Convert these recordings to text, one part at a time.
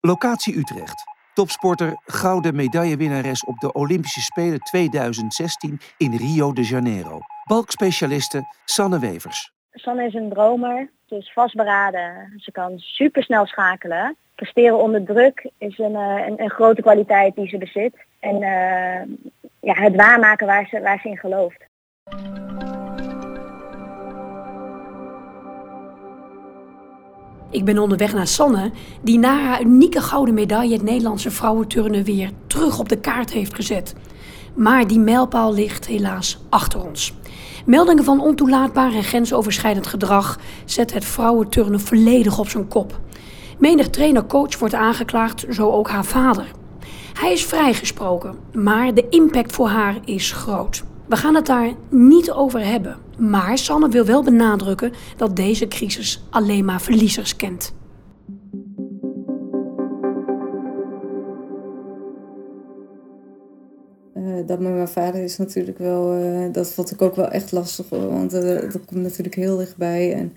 Locatie Utrecht. Topsporter, gouden medaillewinnares op de Olympische Spelen 2016 in Rio de Janeiro. Balkspecialiste Sanne Wevers. Sanne is een dromer, ze is vastberaden, ze kan supersnel schakelen. Presteren onder druk is een, eh, een, een grote kwaliteit die ze bezit. En uh, ja, het waarmaken waar ze, waar ze in gelooft. Ik ben onderweg naar Sanne, die na haar unieke gouden medaille het Nederlandse vrouwenturnen weer terug op de kaart heeft gezet. Maar die mijlpaal ligt helaas achter ons. Meldingen van ontoelaatbaar en grensoverschrijdend gedrag zetten het vrouwenturnen volledig op zijn kop. Menig trainer-coach wordt aangeklaagd, zo ook haar vader. Hij is vrijgesproken, maar de impact voor haar is groot. We gaan het daar niet over hebben. Maar Sanne wil wel benadrukken dat deze crisis alleen maar verliezers kent. Uh, dat met mijn vader is natuurlijk wel, uh, dat vond ik ook wel echt lastig hoor. Want uh, dat komt natuurlijk heel dichtbij. En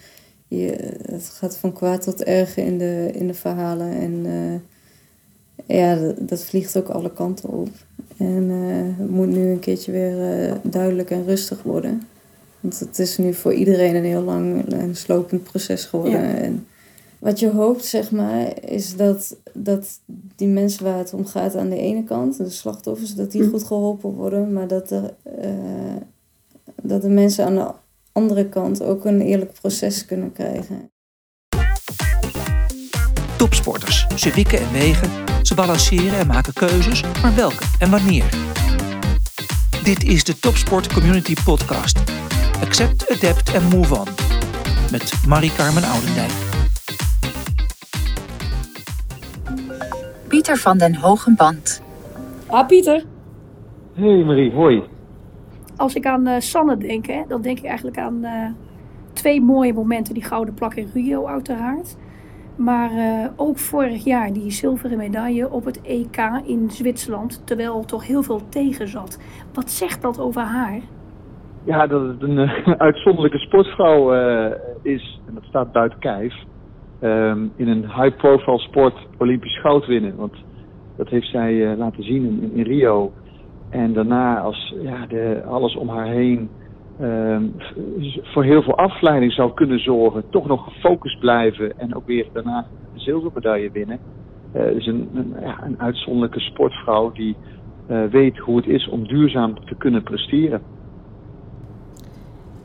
je, het gaat van kwaad tot erg in de, in de verhalen. En ja, dat, dat, vliegt ook alle kanten op. En het moet nu een keertje weer duidelijk en rustig worden. Want het is nu voor iedereen een heel lang een slopend proces geworden. En wat je hoopt, zeg maar, is dat, dat die mensen waar het om gaat aan de ene kant, de slachtoffers, dat die hm. goed geholpen worden. Maar dat, er, uh, dat de mensen aan de andere kant ook een eerlijk proces kunnen krijgen. Topsporters. Ze wikken en wegen, ze balanceren en maken keuzes, maar welke en wanneer? Dit is de Topsport Community Podcast Accept, Adapt en Move On. Met Marie-Carmen Oudendijk. Pieter van den Hogenband. Ah, Pieter. Hey Marie, hoi. Als ik aan uh, Sanne denk, hè, dan denk ik eigenlijk aan uh, twee mooie momenten. Die gouden plak in Rio uiteraard. Maar uh, ook vorig jaar die zilveren medaille op het EK in Zwitserland. Terwijl er toch heel veel tegen zat. Wat zegt dat over haar? Ja, dat het een, een uitzonderlijke sportvrouw uh, is. En dat staat buiten kijf. Um, in een high-profile sport Olympisch goud winnen. Want dat heeft zij uh, laten zien in, Rio. En daarna als ja, de, alles om haar heen um, voor heel veel afleiding zou kunnen zorgen. Toch nog gefocust blijven en ook weer daarna een zilvermedaille winnen. Dus een, een, ja, een uitzonderlijke sportvrouw die weet hoe het is om duurzaam te kunnen presteren.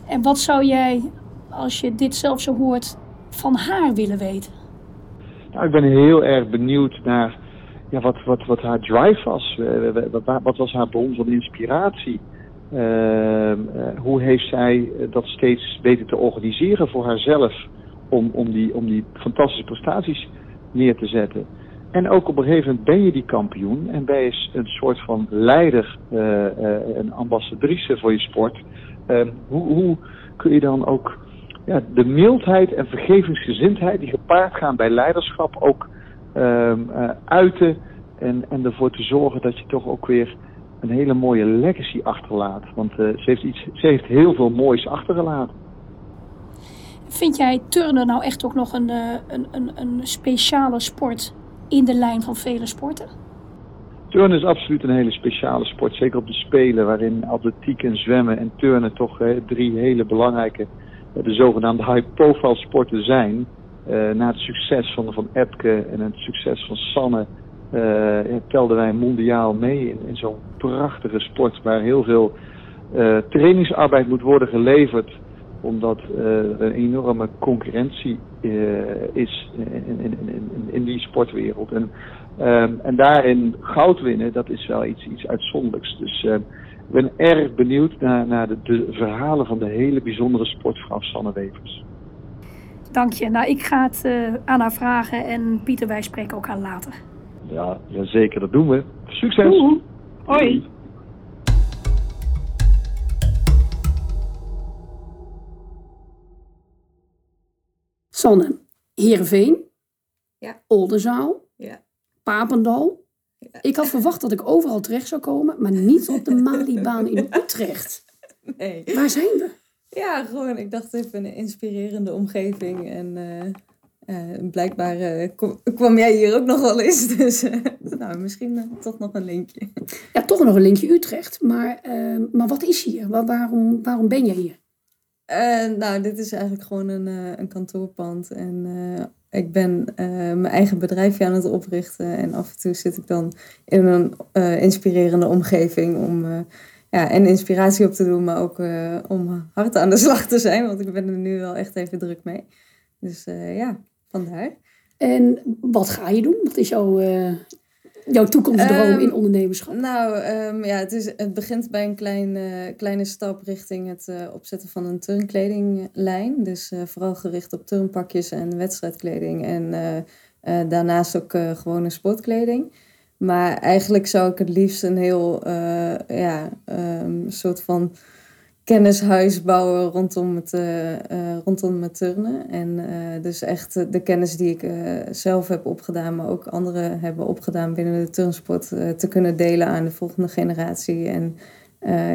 En wat zou jij, als je dit zelf zo hoort, van haar willen weten? Nou, ik ben heel erg benieuwd naar ja, wat, wat, wat haar drive was. Wat, wat was haar bron van inspiratie? Uh, hoe heeft zij dat steeds weten te organiseren voor haarzelf om, om, die, om die fantastische prestaties neer te zetten? En ook op een gegeven moment ben je die kampioen en ben je een soort van leider, uh, een ambassadrice voor je sport. Ehm, hoe, hoe, kun je dan ook ja, de mildheid en vergevingsgezindheid die gepaard gaan bij leiderschap ook um, uh, uiten en, en ervoor te zorgen dat je toch ook weer een hele mooie legacy achterlaat. Want uh, ze, heeft iets, ze heeft heel veel moois achtergelaten. Vind jij turnen nou echt ook nog een, een, een, een speciale sport in de lijn van vele sporten? Turnen is absoluut een hele speciale sport, zeker op de Spelen, waarin atletiek en zwemmen en turnen toch eh, drie hele belangrijke, eh, de zogenaamde high-profile sporten zijn. Uh, na het succes van, van Epke en het succes van Sanne uh, telden wij mondiaal mee in, in zo'n prachtige sport waar heel veel uh, trainingsarbeid moet worden geleverd omdat er een enorme concurrentie is in, in, in, in, die sportwereld. En Um, en daarin goud winnen, dat is wel iets, iets uitzonderlijks. Dus ik ben erg benieuwd naar, naar de, de, verhalen van de hele bijzondere sportvrouw Sanne Wevers. Dank je. Nou, ik ga het uh, aan haar vragen en Pieter, wij spreken elkaar later. Ja, ja zeker, dat doen we. Succes! Oeh. Hoi! Sanne, Heerenveen, ja. Oldenzaal, ja. Papendal. Ik had verwacht dat ik overal terecht zou komen, maar niet op de Malibaan in Utrecht. Nee. Waar zijn we? Ja, gewoon, ik dacht even een inspirerende omgeving. En uh, blijkbaar kwam jij hier ook nog wel eens. Dus nou, misschien toch nog een linkje. Ja, toch nog een linkje Utrecht. Maar, maar wat is hier? waarom, waarom ben jij hier? Nou, dit is eigenlijk gewoon een, een kantoorpand. En ik ben mijn eigen bedrijfje aan het oprichten. En af en toe zit ik dan in een inspirerende omgeving om ja, en inspiratie op te doen, maar ook om hard aan de slag te zijn. Want ik ben er nu wel echt even druk mee. Dus ja, vandaar. En wat ga je doen? Wat is jouw, jouw toekomstdroom um, in ondernemerschap? Nou, um, ja, het, is, het begint bij een klein, kleine stap richting het opzetten van een turnkledinglijn. Dus vooral gericht op turnpakjes en wedstrijdkleding. En daarnaast ook gewone sportkleding. Maar eigenlijk zou ik het liefst een heel ja, um, soort van kennishuis bouwen rondom het, uh, rondom het turnen. En dus echt de kennis die ik zelf heb opgedaan, maar ook anderen hebben opgedaan binnen de turnsport, te kunnen delen aan de volgende generatie. En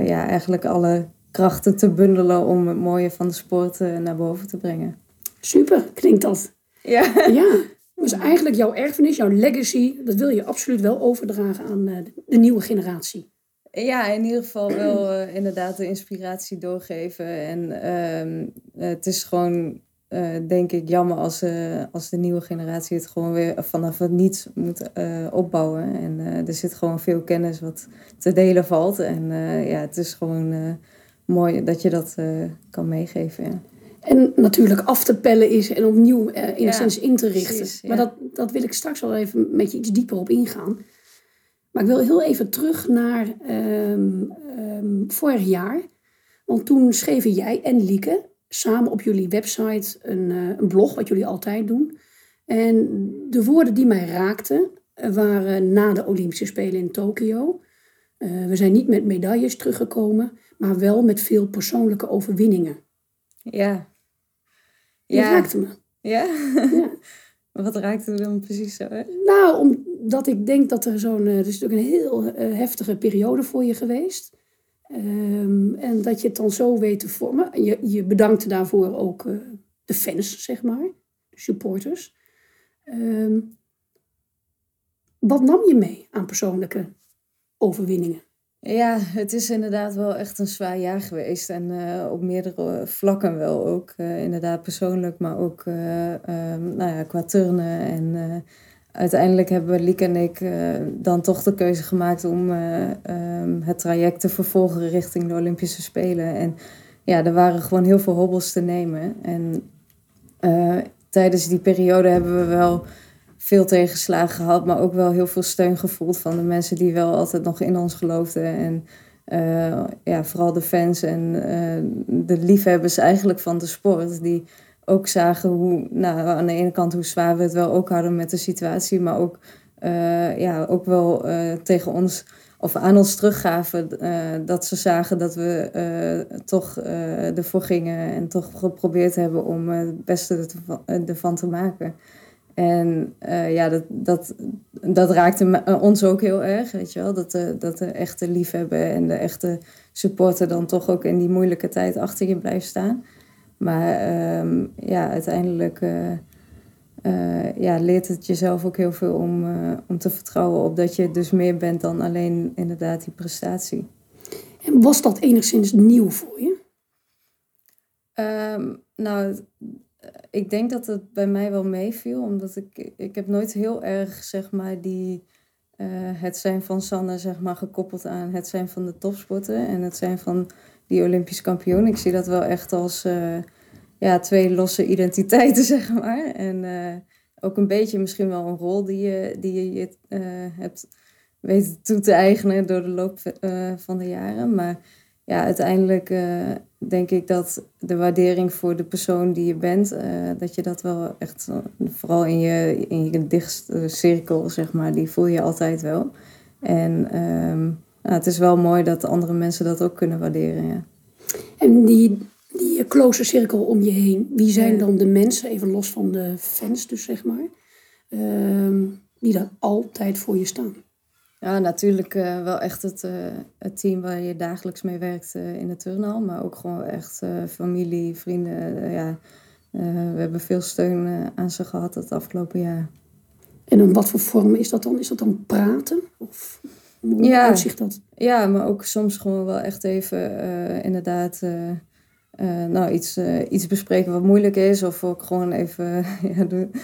ja, eigenlijk alle krachten te bundelen om het mooie van de sport naar boven te brengen. Super, klinkt dat. Ja. ja. Dus eigenlijk jouw erfenis, jouw legacy, dat wil je absoluut wel overdragen aan de nieuwe generatie. Ja, in ieder geval wel uh, inderdaad de inspiratie doorgeven. En uh, het is gewoon, uh, denk ik, jammer als, als de nieuwe generatie het gewoon weer vanaf het niets moet opbouwen. En er zit gewoon veel kennis wat te delen valt. En ja, het is gewoon mooi dat je dat kan meegeven. Ja. En natuurlijk af te pellen is en opnieuw in ja, in te richten. Maar dat, dat wil ik straks wel even met je iets dieper op ingaan. Maar ik wil heel even terug naar um, um, vorig jaar. Want toen schreven jij en Lieke samen op jullie website een, uh, een blog, wat jullie altijd doen. En de woorden die mij raakten waren na de Olympische Spelen in Tokio. Uh, we zijn niet met medailles teruggekomen, maar wel met veel persoonlijke overwinningen. Ja. Die ja. raakte me. Ja? ja. Wat raakte er dan precies zo? Nou, omdat ik denk dat er zo'n... Het is natuurlijk een heel uh, heftige periode voor je geweest. Um, en dat je het dan zo weet te vormen. Je, je bedankte daarvoor ook uh, de fans, zeg maar. De supporters. Um, wat nam je mee aan persoonlijke overwinningen? Ja, het is inderdaad wel echt een zwaar jaar geweest. En uh, op meerdere vlakken wel ook. Uh, inderdaad persoonlijk, maar ook um, nou ja, qua turnen. En uiteindelijk hebben Lieke en ik dan toch de keuze gemaakt om um, het traject te vervolgen richting de Olympische Spelen. En ja, er waren gewoon heel veel hobbels te nemen. En tijdens die periode hebben we wel veel tegenslagen gehad, maar ook wel heel veel steun gevoeld van de mensen die wel altijd nog in ons geloofden. En uh, ja, vooral de fans en uh, de liefhebbers eigenlijk van de sport, die ook zagen hoe, nou, aan de ene kant hoe zwaar we het wel ook hadden met de situatie, maar ook, uh, ja, ook wel tegen ons of aan ons teruggaven dat ze zagen dat we toch ervoor gingen en toch geprobeerd hebben om het beste ervan te maken. En uh, ja, dat, dat, dat raakte eh, ons ook heel erg, weet je wel. Dat de, dat de echte liefhebben en de echte supporter dan toch ook in die moeilijke tijd achter je blijft staan. Maar um, ja, uiteindelijk uh, uh, ja, leert het jezelf ook heel veel om, om te vertrouwen op dat je dus meer bent dan alleen inderdaad die prestatie. En was dat enigszins nieuw voor je? Um, nou, ik denk dat het bij mij wel meeviel, omdat ik, ik heb nooit heel erg, zeg maar, die, uh, het zijn van Sanne, zeg maar, gekoppeld aan het zijn van de topsporter en het zijn van die Olympisch kampioen. Ik zie dat wel echt als uh, ja, twee losse identiteiten, zeg maar. En ook een beetje misschien wel een rol die je, die je hebt weten toe te eigenen door de loop van de jaren. Maar ja, uiteindelijk uh, denk ik dat de waardering voor de persoon die je bent, uh, dat je dat wel echt, vooral in je, in je dichtste cirkel, zeg maar, die voel je altijd wel. En um, nou, het is wel mooi dat andere mensen dat ook kunnen waarderen. Ja. En die, die close cirkel om je heen, wie zijn dan de mensen, even los van de fans dus, zeg maar, uh, die daar altijd voor je staan? Ja, natuurlijk uh, wel echt het, uh, het team waar je dagelijks mee werkt uh, in de turnhal. Maar ook gewoon echt familie, vrienden. ja, we hebben veel steun aan ze gehad het afgelopen jaar. En in wat voor vorm is dat dan? Is dat dan praten? Of hoe Ja. uitzicht dat? Ja, maar ook soms gewoon wel echt even eh, inderdaad eh, eh, nou, iets, eh, iets bespreken wat moeilijk is. Of ook gewoon even ja, de, eh,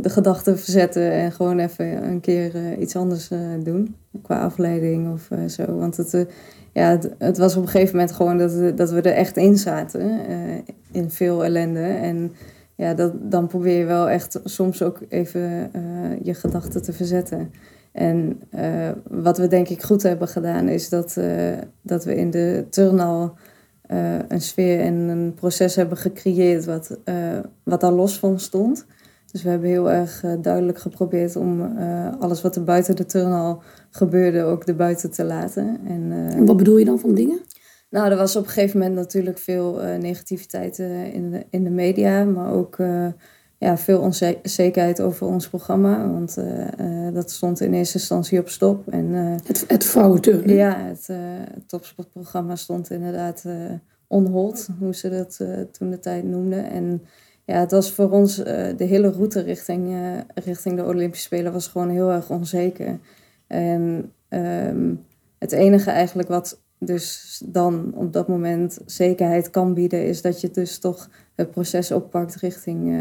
de gedachten verzetten en gewoon even een keer eh, iets anders eh, doen. Qua afleiding of eh, zo. Want het, eh, ja, het, het was op een gegeven moment gewoon dat dat we er echt in zaten. eh, in veel ellende. En ja, dat, dan probeer je wel echt soms ook even eh, je gedachten te verzetten. En eh, wat we denk ik goed hebben gedaan is dat, eh, dat we in de turnal eh, een sfeer en een proces hebben gecreëerd wat, eh, wat daar los van stond. Dus we hebben heel erg eh, duidelijk geprobeerd om eh, alles wat er buiten de turnal gebeurde ook erbuiten te laten. En, eh, En wat bedoel je dan van dingen? nou, er was op een gegeven moment natuurlijk veel negativiteit in, de, in de media, maar ook ja, veel onzekerheid over ons programma. Want dat stond in eerste instantie op stop. En Het, het ja, het, het topsportprogramma stond inderdaad eh on hold, hoe ze dat toen de tijd noemden. En ja, het was voor ons eh, de hele route richting, eh, richting de Olympische Spelen was gewoon heel erg onzeker. En ehm, het enige eigenlijk wat dus dan op dat moment zekerheid kan bieden, is dat je dus toch het proces oppakt richting,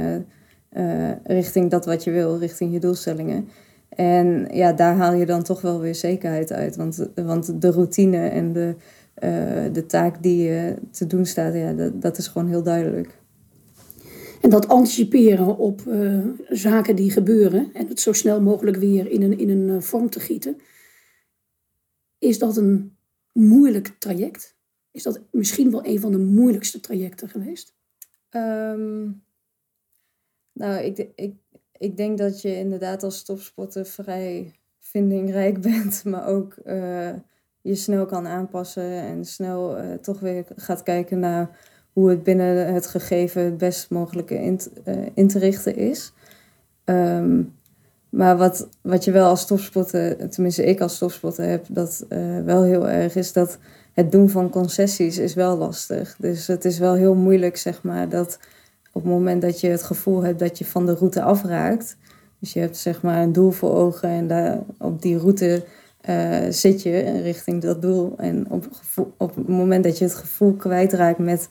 eh, richting dat wat je wil, richting je doelstellingen. En ja, daar haal je dan toch wel weer zekerheid uit. Want, want de routine en de, de taak die je te doen staat, ja, dat, dat is gewoon heel duidelijk. En dat anticiperen op eh, zaken die gebeuren en het zo snel mogelijk weer in een, in een eh, vorm te gieten. Is dat een moeilijk traject? Is dat misschien wel een van de moeilijkste trajecten geweest? Ehm, nou, ik, ik, ik denk dat je inderdaad als topsporter vrij vindingrijk bent, maar ook eh, je snel kan aanpassen en snel toch weer gaat kijken naar hoe het binnen het gegeven het best mogelijke in, eh, in te richten is. Ehm, maar wat, wat je wel als topsporter, tenminste ik als topsporter heb, dat eh, wel heel erg is dat het doen van concessies is wel lastig. Dus het is wel heel moeilijk, zeg maar, dat op het moment dat je het gevoel hebt dat je van de route afraakt. Dus je hebt zeg maar een doel voor ogen en daar, op die route eh, zit je richting dat doel. En op, op het moment dat je het gevoel kwijtraakt met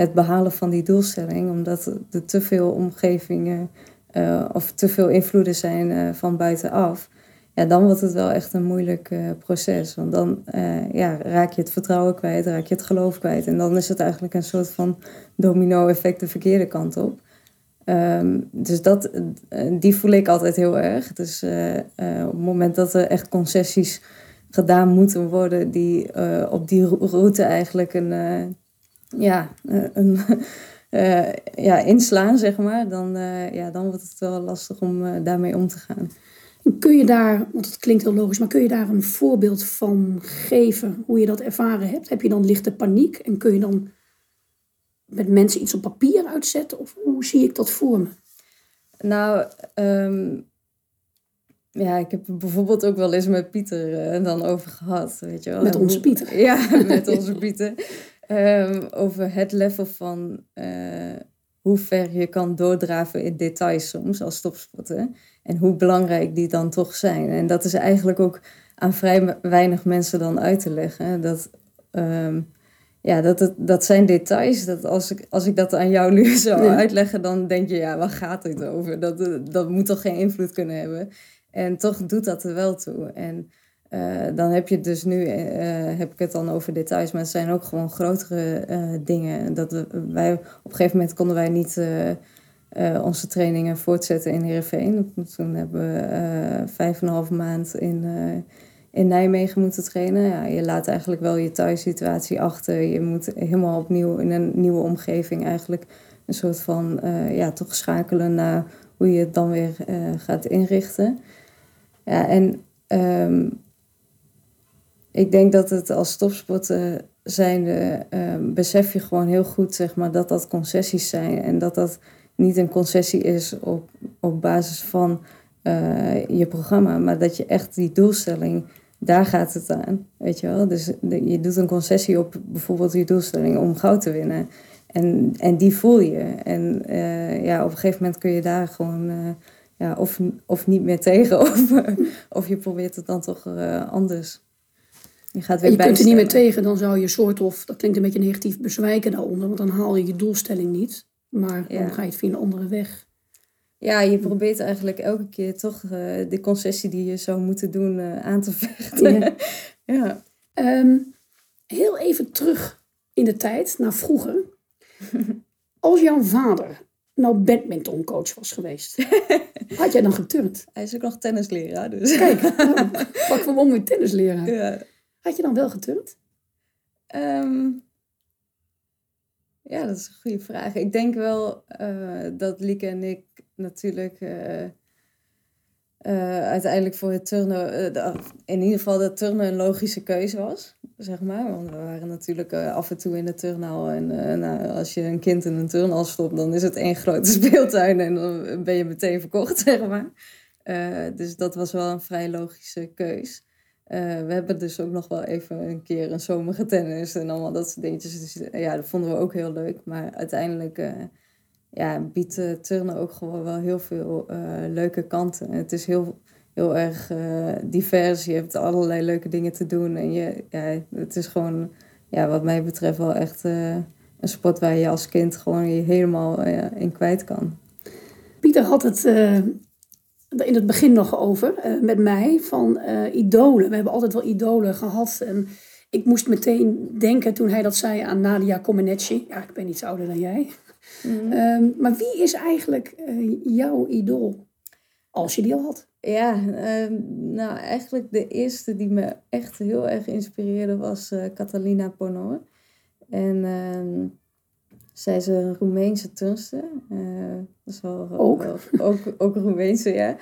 het behalen van die doelstelling, omdat er te veel omgevingen eh, of te veel invloeden zijn eh, van buitenaf, ja, dan wordt het wel echt een moeilijk eh, proces. Want dan ja, raak je het vertrouwen kwijt, raak je het geloof kwijt. En dan is het eigenlijk een soort van domino-effect de verkeerde kant op. Ehm, dus dat, die voel ik altijd heel erg. Dus op het moment dat er echt concessies gedaan moeten worden, die op die ro- route eigenlijk een, ja, eh, een, eh, ja, inslaan, zeg maar, dan, eh, ja, dan wordt het wel lastig om daarmee om te gaan. Kun je daar, want het klinkt heel logisch, maar kun je daar een voorbeeld van geven hoe je dat ervaren hebt? Heb je dan lichte paniek en kun je dan met mensen iets op papier uitzetten? Of hoe zie ik dat voor me? Nou, ehm, ja, ik heb het bijvoorbeeld ook wel eens met Pieter dan over gehad, weet je wel. Met onze Pieter. Ja, met onze Pieter. Ehm, over het level van eh, hoe ver je kan doordraven in details soms als topsporter. En hoe belangrijk die dan toch zijn. En dat is eigenlijk ook aan vrij weinig mensen dan uit te leggen. Dat, ehm, ja, dat, het, dat zijn details. Dat als, ik, als ik dat aan jou nu zou uitleggen, dan denk je, ja, waar gaat dit over? Dat, eh, dat moet toch geen invloed kunnen hebben? En toch doet dat er wel toe. En eh, dan heb je het dus nu, eh, heb ik het dan over details, maar het zijn ook gewoon grotere eh, dingen. Dat wij, op een gegeven moment konden wij niet eh, eh, onze trainingen voortzetten in Heerenveen. Toen hebben we eh, vijf en een half maand in, eh, in Nijmegen moeten trainen. Ja, je laat eigenlijk wel je thuissituatie achter. Je moet helemaal opnieuw in een nieuwe omgeving eigenlijk een soort van, eh, ja, toch schakelen naar hoe je het dan weer eh, gaat inrichten. Ja, en ehm, ik denk dat het als topsporter zijnde ehm, besef je gewoon heel goed zeg maar, dat dat concessies zijn. En dat dat niet een concessie is op, op basis van eh, je programma, maar dat je echt die doelstelling, daar gaat het aan. Weet je wel? Dus je doet een concessie op bijvoorbeeld je doelstelling om goud te winnen. En, en die voel je. En ja, op een gegeven moment kun je daar gewoon ja, of, of niet meer tegen. Of, of je probeert het dan toch anders. Je, gaat weer je kunt er niet meer tegen, dan zou je soort of, dat klinkt een beetje negatief, bezwijken daaronder. Want dan haal je je doelstelling niet. Maar dan ga je het via een andere weg. Ja, je probeert eigenlijk elke keer toch uh, de concessie die je zou moeten doen uh, aan te vechten. Ja. ja. Um, heel even terug in de tijd, naar vroeger. Als jouw vader nou badmintoncoach was geweest, had jij dan geturnd? Hij is ook nog tennisleraar, dus. Kijk, nou, pak we om met tennisleraar. Ja. Had je dan wel geturnd? Um, ja, dat is een goede vraag. Ik denk wel uh, dat Lieke en ik natuurlijk uh, uh, uiteindelijk voor het turnen, in ieder geval dat turnen een logische keuze was, zeg maar. Want we waren natuurlijk af en toe in de turnhal en nou, als je een kind in een turnhal stopt, dan is het één grote speeltuin en dan ben je meteen verkocht, zeg maar. dus dat was wel een vrij logische keus. Uh, we hebben dus ook nog wel even een keer een zomer getennist en allemaal dat soort dingetjes. Dus ja, dat vonden we ook heel leuk. Maar uiteindelijk uh, ja, biedt uh, turnen ook gewoon wel heel veel leuke kanten. Het is heel, heel erg divers. Je hebt allerlei leuke dingen te doen. En je, ja, het is gewoon, ja, wat mij betreft, wel echt een sport waar je als kind gewoon je helemaal in kwijt kan. Pieter had het in het begin nog over uh, met mij van uh, idolen. We hebben altijd wel idolen gehad. En ik moest meteen denken toen hij dat zei aan Nadia Comaneci. Ja, ik ben iets ouder dan jij. Mm. Um, maar wie is eigenlijk uh, jouw idool? Als je die al had. Ja, uh, nou eigenlijk de eerste die me echt heel erg inspireerde was Catalina Ponor. En ehm, zij is een Roemeense turnster. Uh, dat is wel, ook? ook, ook Roemeense, ja.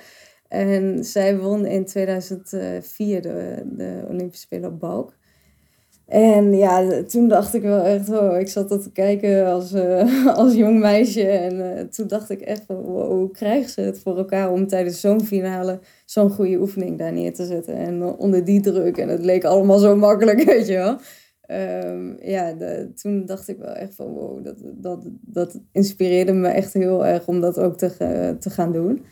En zij won in 2004 de, de Olympische Spelen op Balk. En ja, toen dacht ik wel echt, oh, ik zat dat te kijken als, uh, als jong meisje. En uh, toen dacht ik echt wow, hoe krijgen ze het voor elkaar om tijdens zo'n finale zo'n goede oefening daar neer te zetten. En onder die druk. En het leek allemaal zo makkelijk, weet je wel. Um, ja, toen dacht ik wel echt van wow, dat, dat, dat inspireerde me echt heel erg om dat ook te, te gaan doen.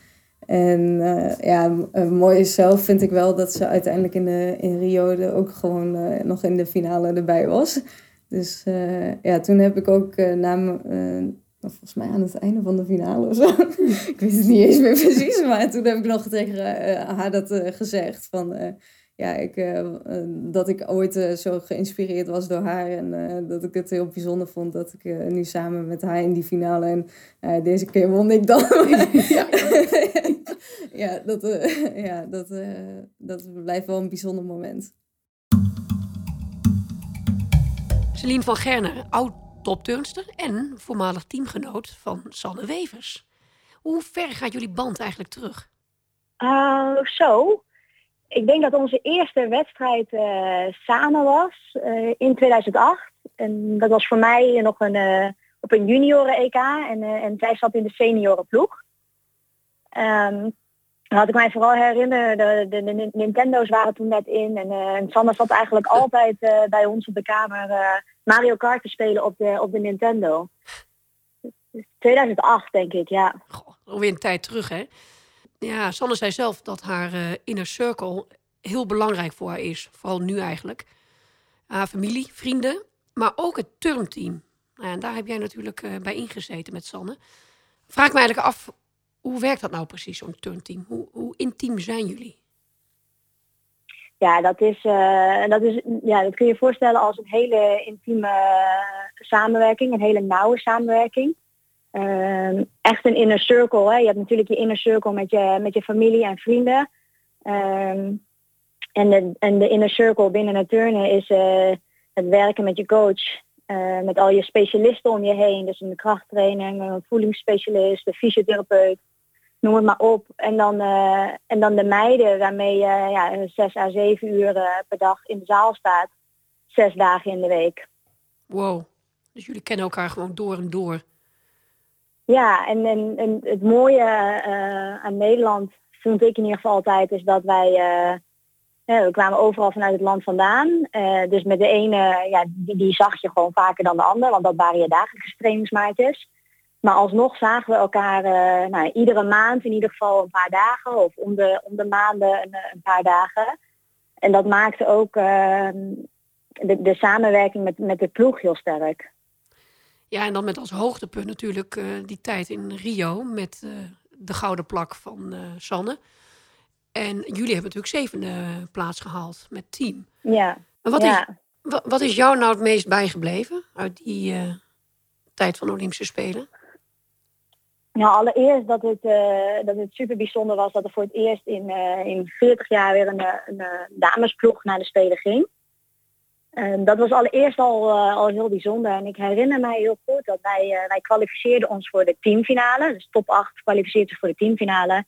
En uh, ja, mooi zelf vind ik wel dat ze uiteindelijk in, de, in Rio de, ook gewoon uh, nog in de finale erbij was. Dus uh, ja, toen heb ik ook na volgens mij aan het einde van de finale of zo. ik weet het niet eens meer precies, maar toen heb ik nog tegen haar dat gezegd van ja, ik, uh, dat ik ooit uh, zo geïnspireerd was door haar. En uh, dat ik het heel bijzonder vond dat ik nu samen met haar in die finale. En deze keer won ik dan. ja, ja, dat, ja dat, dat blijft wel een bijzonder moment. Celine van Gerner, oud topturnster en voormalig teamgenoot van Sanne Wevers. Hoe ver gaat jullie band eigenlijk terug? zo, ik denk dat onze eerste wedstrijd uh, samen was uh, in 2008. En dat was voor mij nog een, uh, op een junioren-EK en, en zij zat in de seniorenploeg. Um, dan had ik mij vooral herinneren, de, de, de, Nintendo's waren toen net in en, en Sanne zat eigenlijk altijd bij ons op de kamer Mario Kart te spelen op de, op de Nintendo. 2008 denk ik, ja. Goh, alweer een tijd terug hè? Ja, Sanne zei zelf dat haar uh, inner circle heel belangrijk voor haar is. Vooral nu eigenlijk. Haar familie, vrienden, maar ook het turnteam. Nou, en daar heb jij natuurlijk uh, bij ingezeten met Sanne. Vraag me eigenlijk af, hoe werkt dat nou precies, zo'n turnteam? Hoe, hoe intiem zijn jullie? Ja, dat is, uh, dat is, ja, dat kun je je voorstellen als een hele intieme samenwerking, een hele nauwe samenwerking. Ehm, echt een inner circle. Hè. Je hebt natuurlijk je inner circle met je, met je familie en vrienden. Ehm, en, de, en de inner circle binnen het turnen is uh, het werken met je coach. Uh, met al je specialisten om je heen. Dus een krachttrainer, een voedingsspecialist, een fysiotherapeut. Noem het maar op. En dan, uh, en dan de meiden waarmee je ja, zes à zeven uur per dag in de zaal staat. Zes dagen in de week. Wow. Dus jullie kennen elkaar gewoon door en door. Ja, en, en, en het mooie uh, aan Nederland, vind ik in ieder geval altijd, is dat wij, uh, we kwamen overal vanuit het land vandaan. dus met de ene, ja, die, die, zag je gewoon vaker dan de ander, want dat waren je dagelijkse trainingsmaatjes. Maar alsnog zagen we elkaar nou, iedere maand in ieder geval een paar dagen of om de, om de maanden een, een paar dagen. En dat maakte ook ehm, de, de samenwerking met, met de ploeg heel sterk. Ja, en dan met als hoogtepunt natuurlijk uh, die tijd in Rio met uh, de gouden plak van uh, Sanne. En jullie hebben natuurlijk zevende plaats gehaald met team. Ja. Maar wat, ja. Is, wat is jou nou het meest bijgebleven uit die tijd van de Olympische Spelen? Nou, allereerst dat het, dat het super bijzonder was dat er voor het eerst in, in 40 jaar weer een, een, damesploeg naar de Spelen ging. En dat was allereerst al, uh, al heel bijzonder. En ik herinner mij heel goed dat wij, uh, wij kwalificeerden ons voor de teamfinale. Dus top 8 kwalificeerde zich voor de teamfinale.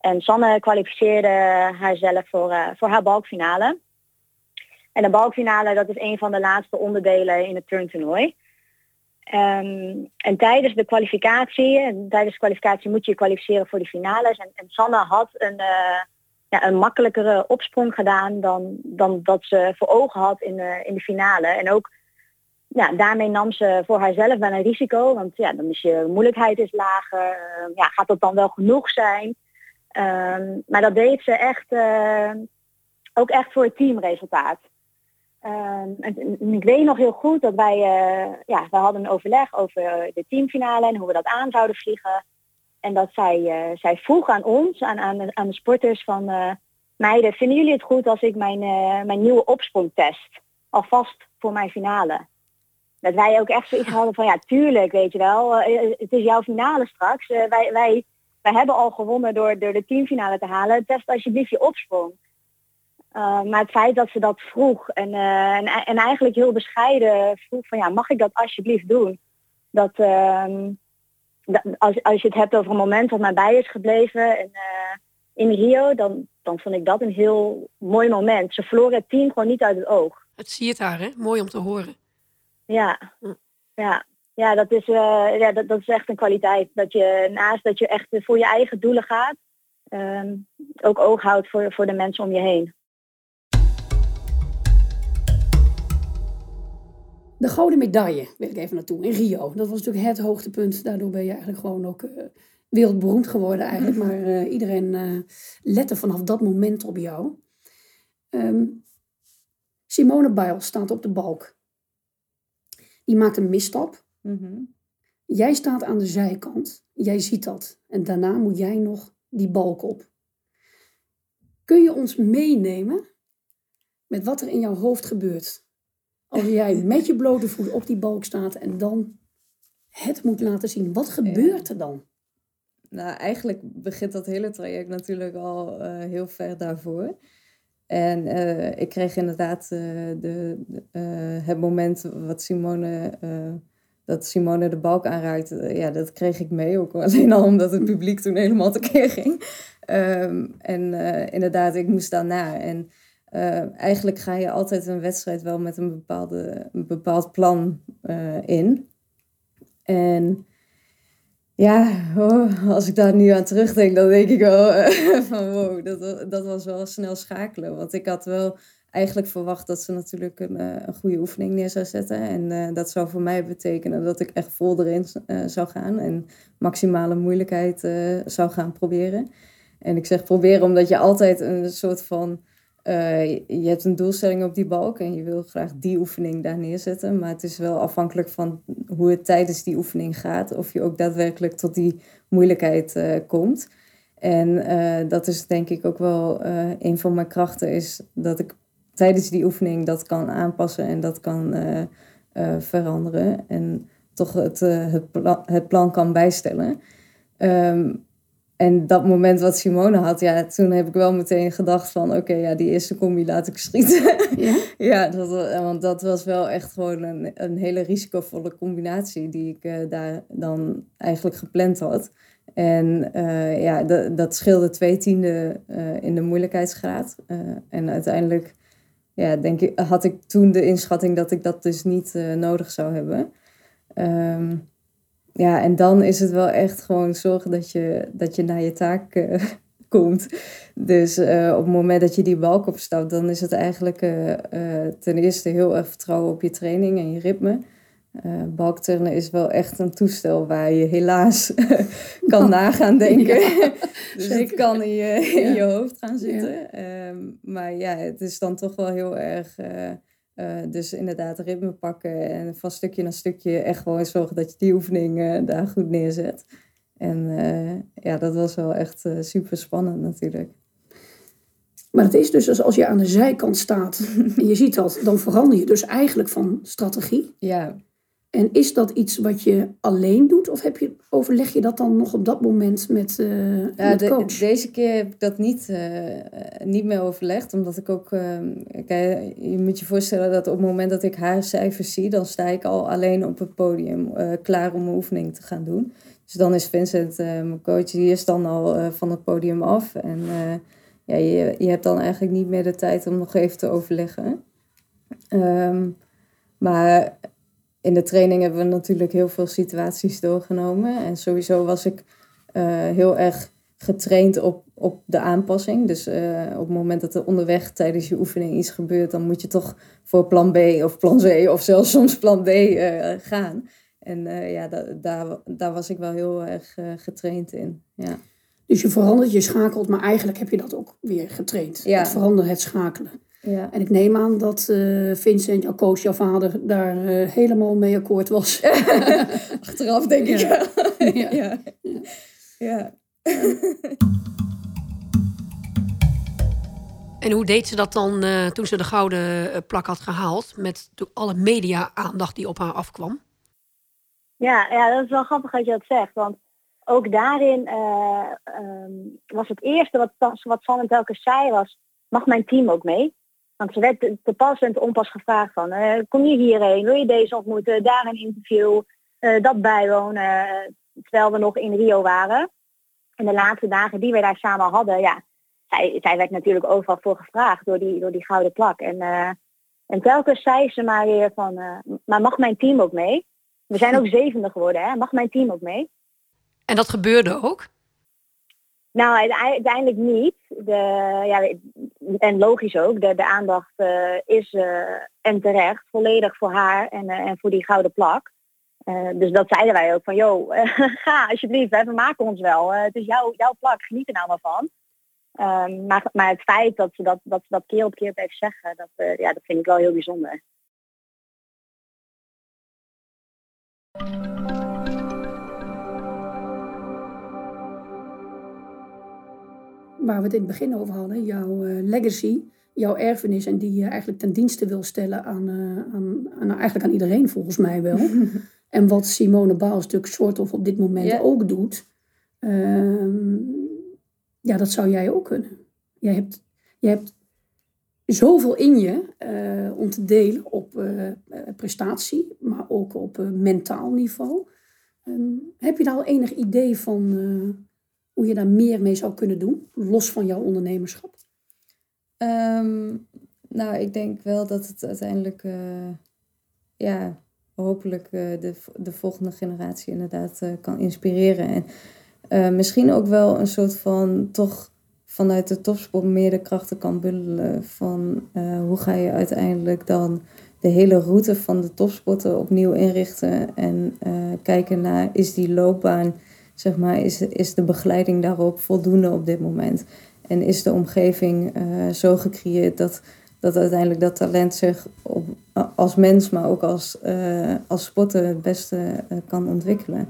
En Sanne kwalificeerde haarzelf voor, uh, voor haar balkfinale. En de balkfinale dat is een van de laatste onderdelen in het turntoernooi. Um, en tijdens de kwalificatie, en tijdens de kwalificatie moet je je kwalificeren voor de finales. En, en Sanne had een een makkelijkere opsprong gedaan dan, dan dat ze voor ogen had in de, in de finale. En ook ja, daarmee nam ze voor haarzelf wel een risico. Want ja, dan is je moeilijkheid is lager. Uh, ja, gaat dat dan wel genoeg zijn? Um, maar dat deed ze echt uh, ook echt voor het teamresultaat. Um, ik weet nog heel goed dat wij, uh, ja, we hadden een overleg over de teamfinale en hoe we dat aan zouden vliegen. En dat zij, uh, zij vroeg aan ons, aan, aan, de, aan de sporters van uh, meiden, vinden jullie het goed als ik mijn, uh, mijn nieuwe opsprong test? Alvast voor mijn finale. Dat wij ook echt zoiets hadden van ja, tuurlijk, weet je wel, het is jouw finale straks. wij, wij, wij hebben al gewonnen door, door de teamfinale te halen. Test alsjeblieft je opsprong. maar het feit dat ze dat vroeg en, en, en, eigenlijk heel bescheiden vroeg van ja, mag ik dat alsjeblieft doen? Dat, ehm, als, als je het hebt over een moment wat mij bij is gebleven en, uh, in Rio, dan, dan vond ik dat een heel mooi moment. Ze verloren het team gewoon niet uit het oog. Het zie je daar, hè? Mooi om te horen. Ja, ja. ja, dat, is, uh, ja dat, dat is echt een kwaliteit. Dat je naast dat je echt voor je eigen doelen gaat, uh, ook oog houdt voor, voor de mensen om je heen. De gouden medaille wil ik even naartoe in Rio. Dat was natuurlijk het hoogtepunt. Daardoor ben je eigenlijk gewoon ook uh, wereldberoemd geworden eigenlijk. Maar uh, iedereen uh, lette vanaf dat moment op jou. Um, Simone Biles staat op de balk. Die maakt een misstap. Mm -hmm. Jij staat aan de zijkant. Jij ziet dat. En daarna moet jij nog die balk op. Kun je ons meenemen met wat er in jouw hoofd gebeurt als jij met je blote voet op die balk staat en dan het moet laten zien. Wat gebeurt er dan? Nou, eigenlijk begint dat hele traject natuurlijk al uh, heel ver daarvoor. En uh, ik kreeg inderdaad uh, de, het moment wat Simone, dat Simone de balk aanraakt. ja, dat kreeg ik mee. Ook alleen al omdat het publiek toen helemaal tekeer ging. Um, en inderdaad, ik moest daarna. En uh, eigenlijk ga je altijd een wedstrijd wel met een, bepaalde, een bepaald plan uh, in. En ja, oh, als ik daar nu aan terugdenk, dan denk ik wel uh, van wow, dat, dat was wel snel schakelen. Want ik had wel eigenlijk verwacht dat ze natuurlijk een, een goede oefening neer zou zetten. En dat zou voor mij betekenen dat ik echt vol erin zou gaan en maximale moeilijkheid zou gaan proberen. En ik zeg proberen omdat je altijd een soort van uh, je hebt een doelstelling op die balk en je wil graag die oefening daar neerzetten. Maar het is wel afhankelijk van hoe het tijdens die oefening gaat. Of je ook daadwerkelijk tot die moeilijkheid uh, komt. En uh, dat is denk ik ook wel een van mijn krachten. Is dat ik tijdens die oefening dat kan aanpassen en dat kan veranderen. En toch het, het, het plan kan bijstellen. Um, en dat moment wat Simone had, ja, toen heb ik wel meteen gedacht van... oké, okay, ja, die eerste combi laat ik schieten. Ja? ja, dat, want dat was wel echt gewoon een, een hele risicovolle combinatie... die ik uh, daar dan eigenlijk gepland had. En uh, ja, dat, scheelde twee tiende uh, in de moeilijkheidsgraad. en uiteindelijk ja, denk ik, had ik toen de inschatting dat ik dat dus niet nodig zou hebben... Um, ja, en dan is het wel echt gewoon zorgen dat je, dat je naar je taak uh, komt. Dus uh, op het moment dat je die balk opstapt, dan is het eigenlijk uh, ten eerste heel erg vertrouwen op je training en je ritme. Balkturnen is wel echt een toestel waar je helaas kan nagaan denken. dus zeker. het kan in je, in je hoofd gaan zitten. Ja. Um, maar ja, het is dan toch wel heel erg uh, dus inderdaad ritme pakken en van stukje naar stukje echt gewoon zorgen dat je die oefening uh, daar goed neerzet. En uh, ja, dat was wel echt super spannend natuurlijk. Maar het is dus als je aan de zijkant staat en je ziet dat, dan verander je dus eigenlijk van strategie. Ja. En is dat iets wat je alleen doet of heb je, overleg je dat dan nog op dat moment met, uh, ja, met coach? De, deze keer heb ik dat niet, uh, niet meer overlegd, omdat ik ook... Uh, kijk, je moet je voorstellen dat op het moment dat ik haar cijfers zie, dan sta ik al alleen op het podium klaar om mijn oefening te gaan doen. Dus dan is Vincent, mijn coach, die is dan al van het podium af. En ja, je, je hebt dan eigenlijk niet meer de tijd om nog even te overleggen. Um, maar in de training hebben we natuurlijk heel veel situaties doorgenomen. En sowieso was ik uh, heel erg getraind op, op de aanpassing. Dus uh, op het moment dat er onderweg tijdens je oefening iets gebeurt, dan moet je toch voor plan B of plan C of zelfs soms plan D uh, gaan. En ja, da daar, daar was ik wel heel erg getraind in. Ja. Dus je verandert, je schakelt, maar eigenlijk heb je dat ook weer getraind. Ja. Het veranderen, het schakelen. Ja. En ik neem aan dat uh, Vincent, jouw coach, jouw vader, daar uh, helemaal mee akkoord was. Achteraf denk ik ja. ja. ja. ja. En hoe deed ze dat dan uh, toen ze de gouden plak had gehaald? Met alle media-aandacht die op haar afkwam? Ja, ja, dat is wel grappig dat je dat zegt. Want ook daarin um, was het eerste wat, wat Sanne telkens zei was... mag mijn team ook mee? Want ze werd te pas en te onpas gevraagd van, uh, kom je hierheen, wil je deze ontmoeten, daar een interview, uh, dat bijwonen, uh, terwijl we nog in Rio waren. En de laatste dagen die we daar samen hadden, ja, zij, zij werd natuurlijk overal voor gevraagd door die, door die gouden plak. En, en telkens zei ze maar weer van, maar mag mijn team ook mee? We zijn ook zevende geworden, hè? mag mijn team ook mee? En dat gebeurde ook? Nou, uiteindelijk niet. De, ja, en logisch ook, de, de aandacht uh, is uh, en terecht volledig voor haar en, uh, en voor die gouden plak. dus dat zeiden wij ook van, joh, ga alsjeblieft, we maken ons wel. het is jouw, jouw plak, geniet er nou maar van. Um, maar, maar het feit dat ze dat, dat, dat keer op keer blijft zeggen, dat, ja, dat vind ik wel heel bijzonder. Waar we het in het begin over hadden, jouw uh, legacy, jouw erfenis en die je eigenlijk ten dienste wil stellen aan, uh, aan, aan nou, eigenlijk aan iedereen volgens mij wel. en wat Simone Baals natuurlijk soort of op dit moment yeah. ook doet, uh, ja, dat zou jij ook kunnen. Jij hebt, jij hebt zoveel in je uh, om te delen op prestatie, maar ook op mentaal niveau. Um, heb je daar al enig idee van hoe je daar meer mee zou kunnen doen, los van jouw ondernemerschap? Um, nou, ik denk wel dat het uiteindelijk, uh, ja, hopelijk uh, de, de volgende generatie inderdaad uh, kan inspireren. En misschien ook wel een soort van toch vanuit de topsport meer de krachten kan bundelen van hoe ga je uiteindelijk dan de hele route van de topsporten opnieuw inrichten en kijken naar is die loopbaan zeg maar, is, is de begeleiding daarop voldoende op dit moment? En is de omgeving uh, zo gecreëerd dat, dat uiteindelijk dat talent zich op, als mens, maar ook als, uh, als sporter het beste uh, kan ontwikkelen?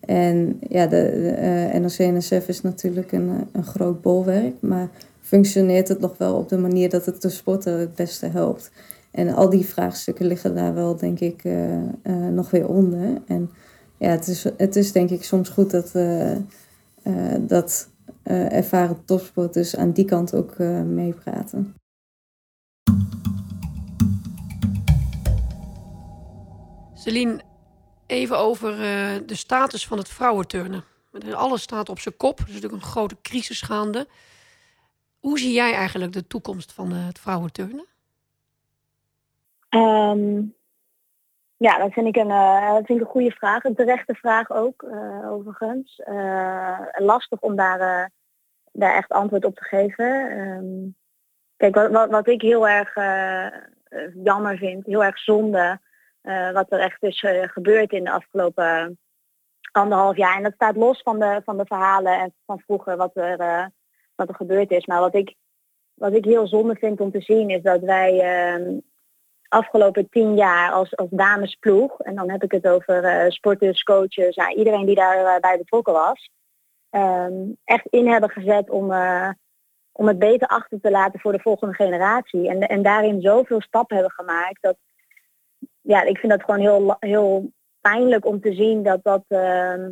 En ja, de, de NOC-NSF is natuurlijk een, een groot bolwerk, maar functioneert het nog wel op de manier dat het de sporter het beste helpt? En al die vraagstukken liggen daar wel, denk ik, nog weer onder. En ja, het is, het is denk ik soms goed dat, uh, uh, dat uh, ervaren topsporters aan die kant ook meepraten. Celine, even over de status van het vrouwenturnen. Alles staat op zijn kop. Er is natuurlijk een grote crisis gaande. Hoe zie jij eigenlijk de toekomst van het vrouwenturnen? Um, ja, dat vind ik een, dat vind ik een goede vraag. Een terechte vraag ook, uh, overigens. Uh, lastig om daar daar echt antwoord op te geven. Ehm, kijk, wat, wat, wat, ik heel erg jammer vind, heel erg zonde, wat er echt is gebeurd in de afgelopen anderhalf jaar. En dat staat los van de, van de verhalen en van vroeger wat er, wat er gebeurd is. Maar wat ik, wat ik heel zonde vind om te zien is dat wij ehm, afgelopen tien jaar als, als damesploeg, en dan heb ik het over uh, sporters, coaches, ja, iedereen die daarbij bij betrokken was, ehm, echt in hebben gezet om, uh, om het beter achter te laten voor de volgende generatie. En, en daarin zoveel stappen hebben gemaakt. Dat, ja, ik vind dat gewoon heel, heel pijnlijk om te zien dat dat, uh,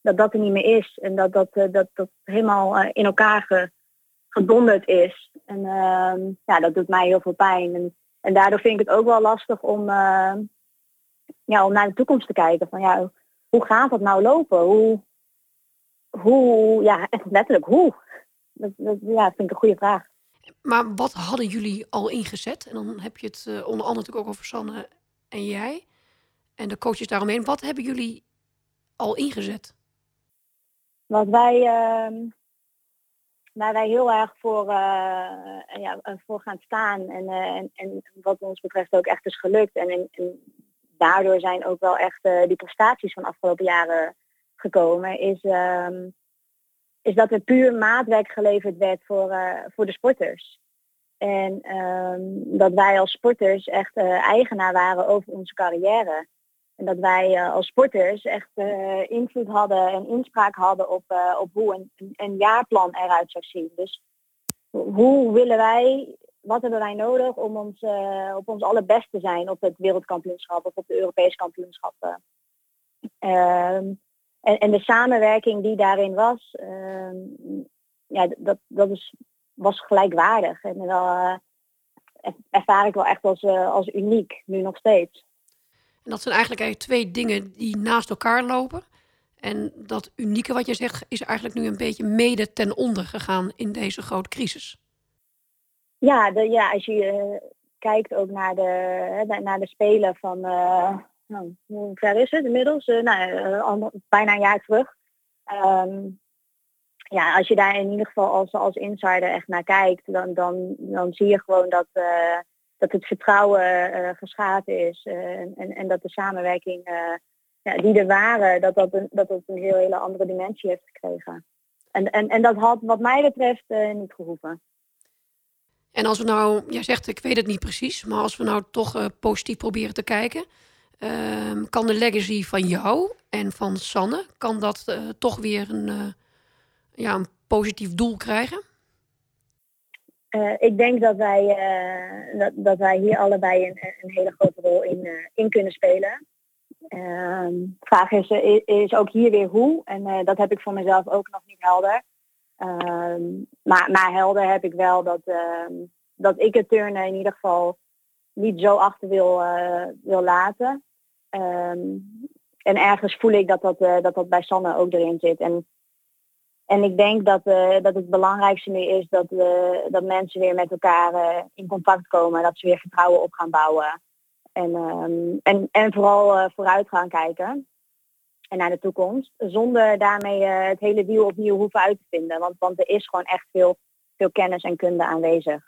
dat, dat er niet meer is. En dat dat, dat, dat helemaal in elkaar ge, gedonderd is. En ehm, ja, dat doet mij heel veel pijn. En, en daardoor vind ik het ook wel lastig om, uh, ja, om naar de toekomst te kijken. Van ja, hoe gaat dat nou lopen? Hoe, hoe ja, echt letterlijk hoe? Dat, dat ja, vind ik een goede vraag. Maar wat hadden jullie al ingezet? En dan heb je het uh, onder andere natuurlijk ook over Sanne en jij. En de coaches daaromheen. Wat hebben jullie al ingezet? Wat wij, uh, waar wij heel erg voor, uh, ja, voor gaan staan. En, uh, en, en, wat ons betreft ook echt is gelukt. En, en, daardoor zijn ook wel echt die prestaties van de afgelopen jaren gekomen. Is, um, is dat er puur maatwerk geleverd werd voor, voor de sporters. En um, dat wij als sporters echt eigenaar waren over onze carrière. En dat wij als sporters echt invloed hadden en inspraak hadden op, op hoe een, een, jaarplan eruit zou zien. Dus hoe willen wij, wat hebben wij nodig om ons, op ons allerbest te zijn op het wereldkampioenschap of op de Europese kampioenschappen. Um, en, en, de samenwerking die daarin was, um, ja, dat, dat is, was gelijkwaardig. En wel, ervaar ik wel echt als, als uniek, nu nog steeds. En dat zijn eigenlijk, eigenlijk twee dingen die naast elkaar lopen. En dat unieke wat je zegt is eigenlijk nu een beetje mede ten onder gegaan in deze grote crisis. Ja, de, ja als je uh, kijkt ook naar de, naar de Spelen van, uh, nou, hoe ver is het inmiddels? Uh, nou, bijna een jaar terug. Um, ja, als je daar in ieder geval als, als insider echt naar kijkt, dan, dan, dan zie je gewoon dat, dat het vertrouwen uh, geschaad is uh, en, en dat de samenwerking ja, die er waren, dat dat een, dat dat een heel hele andere dimensie heeft gekregen. En, en, en dat had wat mij betreft niet gehoeven. En als we nou, jij zegt ik weet het niet precies, maar als we nou toch positief proberen te kijken, ehm, kan de legacy van jou en van Sanne, kan dat toch weer een, ja, een positief doel krijgen? Uh, ik denk dat wij, uh, dat, dat wij hier allebei een, een hele grote rol in, uh, in kunnen spelen. Uh, vraag is, is ook hier weer hoe. En dat heb ik voor mezelf ook nog niet helder. Ehm, maar, maar helder heb ik wel dat, ehm, dat ik het turnen in ieder geval niet zo achter wil, wil laten. en ergens voel ik dat dat, dat dat bij Sanne ook erin zit. En en ik denk dat, uh, dat het belangrijkste nu is dat, uh, dat mensen weer met elkaar uh, in contact komen. Dat ze weer vertrouwen op gaan bouwen. En, um, en, en vooral vooruit gaan kijken. En naar de toekomst. Zonder daarmee het hele wiel opnieuw hoeven uit te vinden. Want, want er is gewoon echt veel, veel kennis en kunde aanwezig.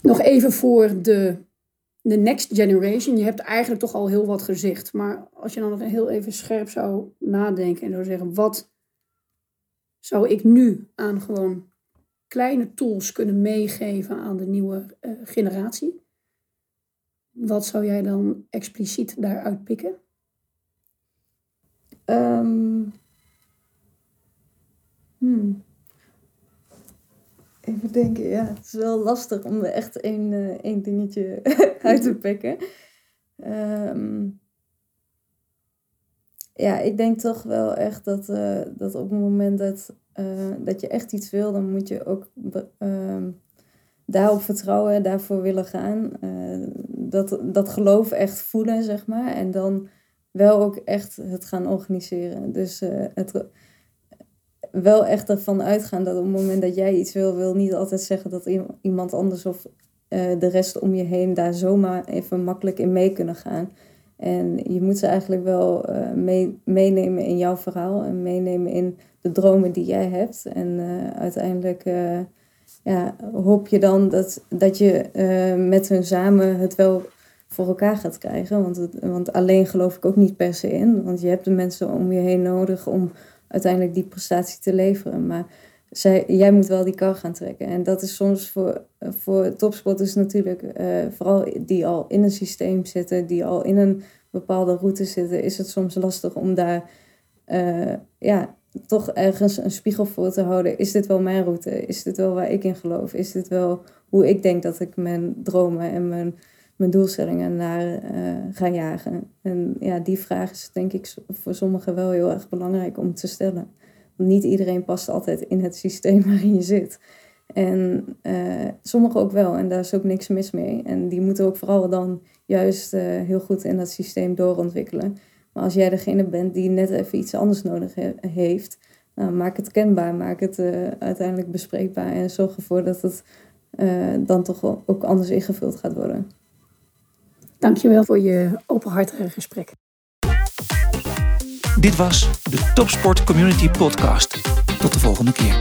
Nog even voor de de next generation, je hebt eigenlijk toch al heel wat gezegd. Maar als je dan nog heel even scherp zou nadenken en zou zeggen, wat zou ik nu aan gewoon kleine tools kunnen meegeven aan de nieuwe uh, generatie? Wat zou jij dan expliciet daaruit pikken? Um, hmm. Even denken, ja, het is wel lastig om er echt één, uh, één dingetje uit te pikken. Um, ja, ik denk toch wel echt dat, uh, dat op het moment dat, uh, dat je echt iets wil, dan moet je ook uh, daarop vertrouwen en daarvoor willen gaan. dat, dat geloof echt voelen, zeg maar. En dan wel ook echt het gaan organiseren. Dus het wel echt ervan uitgaan dat op het moment dat jij iets wil, wil niet altijd zeggen dat iemand anders of uh, de rest om je heen daar zomaar even makkelijk in mee kunnen gaan. En je moet ze eigenlijk wel mee, meenemen in jouw verhaal en meenemen in de dromen die jij hebt. En uh, uiteindelijk ja, hoop je dan dat, dat je met hun samen het wel voor elkaar gaat krijgen. Want, want alleen geloof ik ook niet per se in. Want je hebt de mensen om je heen nodig om uiteindelijk die prestatie te leveren. Maar zij, jij moet wel die kar gaan trekken. En dat is soms voor, voor topsporters natuurlijk, uh, vooral die al in een systeem zitten, die al in een bepaalde route zitten, is het soms lastig om daar uh, ja, toch ergens een spiegel voor te houden. Is dit wel mijn route? Is dit wel waar ik in geloof? Is dit wel hoe ik denk dat ik mijn dromen en mijn, mijn doelstellingen naar uh, ga jagen? En ja, die vraag is denk ik voor sommigen wel heel erg belangrijk om te stellen niet iedereen past altijd in het systeem waarin je zit. En uh, sommigen ook wel, en daar is ook niks mis mee. En die moeten ook vooral dan juist uh, heel goed in dat systeem doorontwikkelen. Maar als jij degene bent die net even iets anders nodig he heeft, nou, maak het kenbaar, maak het uiteindelijk bespreekbaar en zorg ervoor dat het dan toch ook anders ingevuld gaat worden. Dankjewel voor je openhartige gesprek. Dit was de Topsport Community Podcast. Tot de volgende keer.